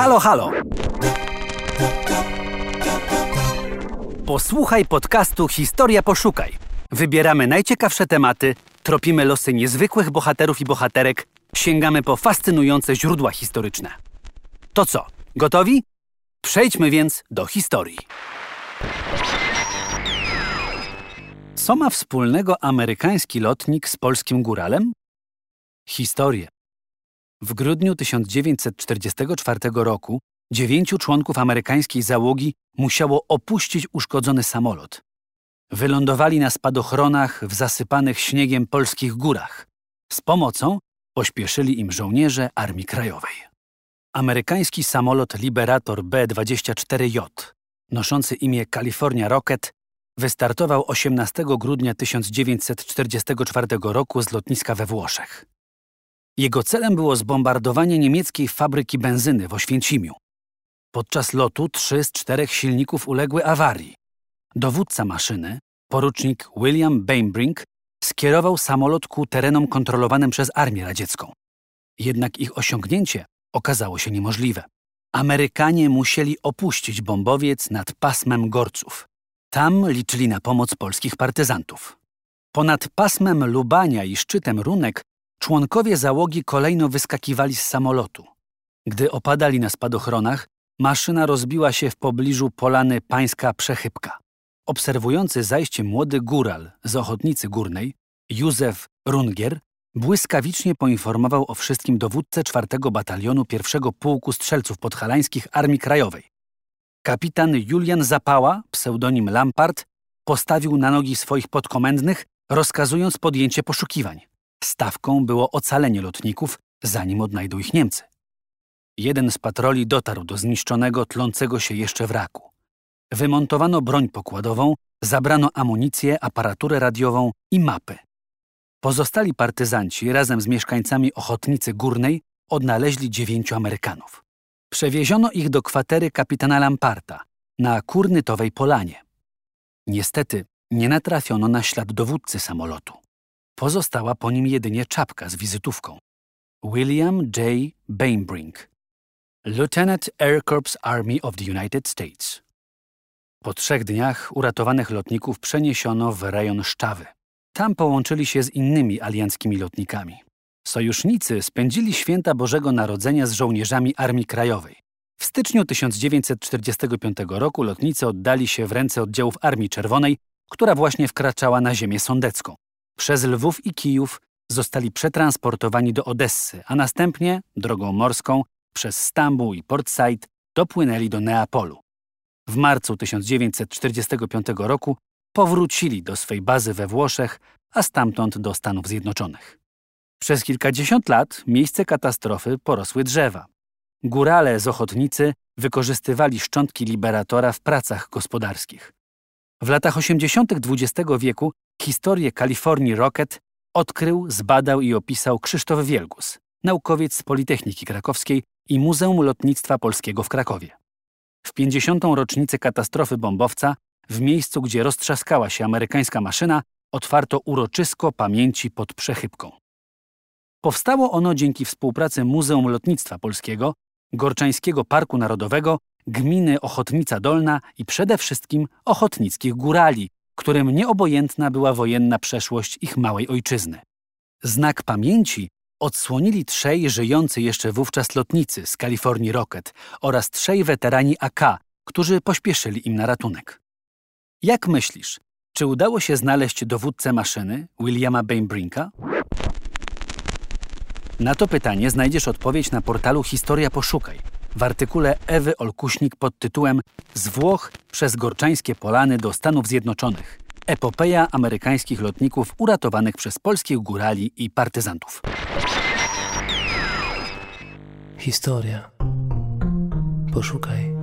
Halo, halo! Posłuchaj podcastu Historia Poszukaj. Wybieramy najciekawsze tematy, tropimy losy niezwykłych bohaterów i bohaterek, sięgamy po fascynujące źródła historyczne. To co, gotowi? Przejdźmy więc do historii. Co ma wspólnego amerykański lotnik z polskim góralem? Historię. W grudniu 1944 roku dziewięciu członków amerykańskiej załogi musiało opuścić uszkodzony samolot. Wylądowali na spadochronach w zasypanych śniegiem polskich górach. Z pomocą pośpieszyli im żołnierze Armii Krajowej. Amerykański samolot Liberator B-24J, noszący imię California Rocket, wystartował 18 grudnia 1944 roku z lotniska we Włoszech. Jego celem było zbombardowanie niemieckiej fabryki benzyny w Oświęcimiu. Podczas lotu trzy z czterech silników uległy awarii. Dowódca maszyny, porucznik William Bainbrink, skierował samolot ku terenom kontrolowanym przez Armię Radziecką. Jednak ich osiągnięcie okazało się niemożliwe. Amerykanie musieli opuścić bombowiec nad pasmem Gorców. Tam liczyli na pomoc polskich partyzantów. Ponad pasmem Lubania i szczytem Runek członkowie załogi kolejno wyskakiwali z samolotu. Gdy opadali na spadochronach, maszyna rozbiła się w pobliżu polany Pańska Przechybka. Obserwujący zajście młody góral z ochotnicy górnej, Józef Rungier, błyskawicznie poinformował o wszystkim dowódcę czwartego batalionu pierwszego pułku strzelców podhalańskich Armii Krajowej. Kapitan Julian Zapała, pseudonim Lampart, postawił na nogi swoich podkomendnych, rozkazując podjęcie poszukiwań. Stawką było ocalenie lotników, zanim odnajdą ich Niemcy. Jeden z patroli dotarł do zniszczonego, tlącego się jeszcze wraku. Wymontowano broń pokładową, zabrano amunicję, aparaturę radiową i mapy. Pozostali partyzanci razem z mieszkańcami Ochotnicy Górnej odnaleźli dziewięciu Amerykanów. Przewieziono ich do kwatery kapitana Lamparta na Kurnytowej Polanie. Niestety nie natrafiono na ślad dowódcy samolotu. Pozostała po nim jedynie czapka z wizytówką. William J. Bainbrink, Lieutenant Air Corps Army of the United States. Po trzech dniach uratowanych lotników przeniesiono w rejon Szczawy. Tam połączyli się z innymi alianckimi lotnikami. Sojusznicy spędzili święta Bożego Narodzenia z żołnierzami Armii Krajowej. W styczniu 1945 roku lotnicy oddali się w ręce oddziałów Armii Czerwonej, która właśnie wkraczała na ziemię sądecką. Przez Lwów i Kijów zostali przetransportowani do Odessy, a następnie, drogą morską, przez Stambuł i Port Said dopłynęli do Neapolu. W marcu 1945 roku powrócili do swej bazy we Włoszech, a stamtąd do Stanów Zjednoczonych. Przez kilkadziesiąt lat miejsce katastrofy porosły drzewa. Górale z ochotnicy wykorzystywali szczątki liberatora w pracach gospodarskich. W latach 80. XX wieku historię Kalifornii Rocket odkrył, zbadał i opisał Krzysztof Wielgus, naukowiec z Politechniki Krakowskiej i Muzeum Lotnictwa Polskiego w Krakowie. W 50. rocznicę katastrofy bombowca, w miejscu, gdzie roztrzaskała się amerykańska maszyna, otwarto uroczysko pamięci pod przechybką. Powstało ono dzięki współpracy Muzeum Lotnictwa Polskiego, Gorczańskiego Parku Narodowego, gminy Ochotnica Dolna i przede wszystkim ochotnickich górali, którym nieobojętna była wojenna przeszłość ich małej ojczyzny. Znak pamięci odsłonili trzej żyjący jeszcze wówczas lotnicy z Kalifornii Rocket oraz trzej weterani AK, którzy pośpieszyli im na ratunek. Jak myślisz, czy udało się znaleźć dowódcę maszyny, Williama Bainbrinka? Na to pytanie znajdziesz odpowiedź na portalu Historia Poszukaj w artykule Ewy Olkuśnik pod tytułem Z Włoch przez Gorczańskie Polany do Stanów Zjednoczonych. Epopeja amerykańskich lotników uratowanych przez polskich górali i partyzantów. Historia. Poszukaj.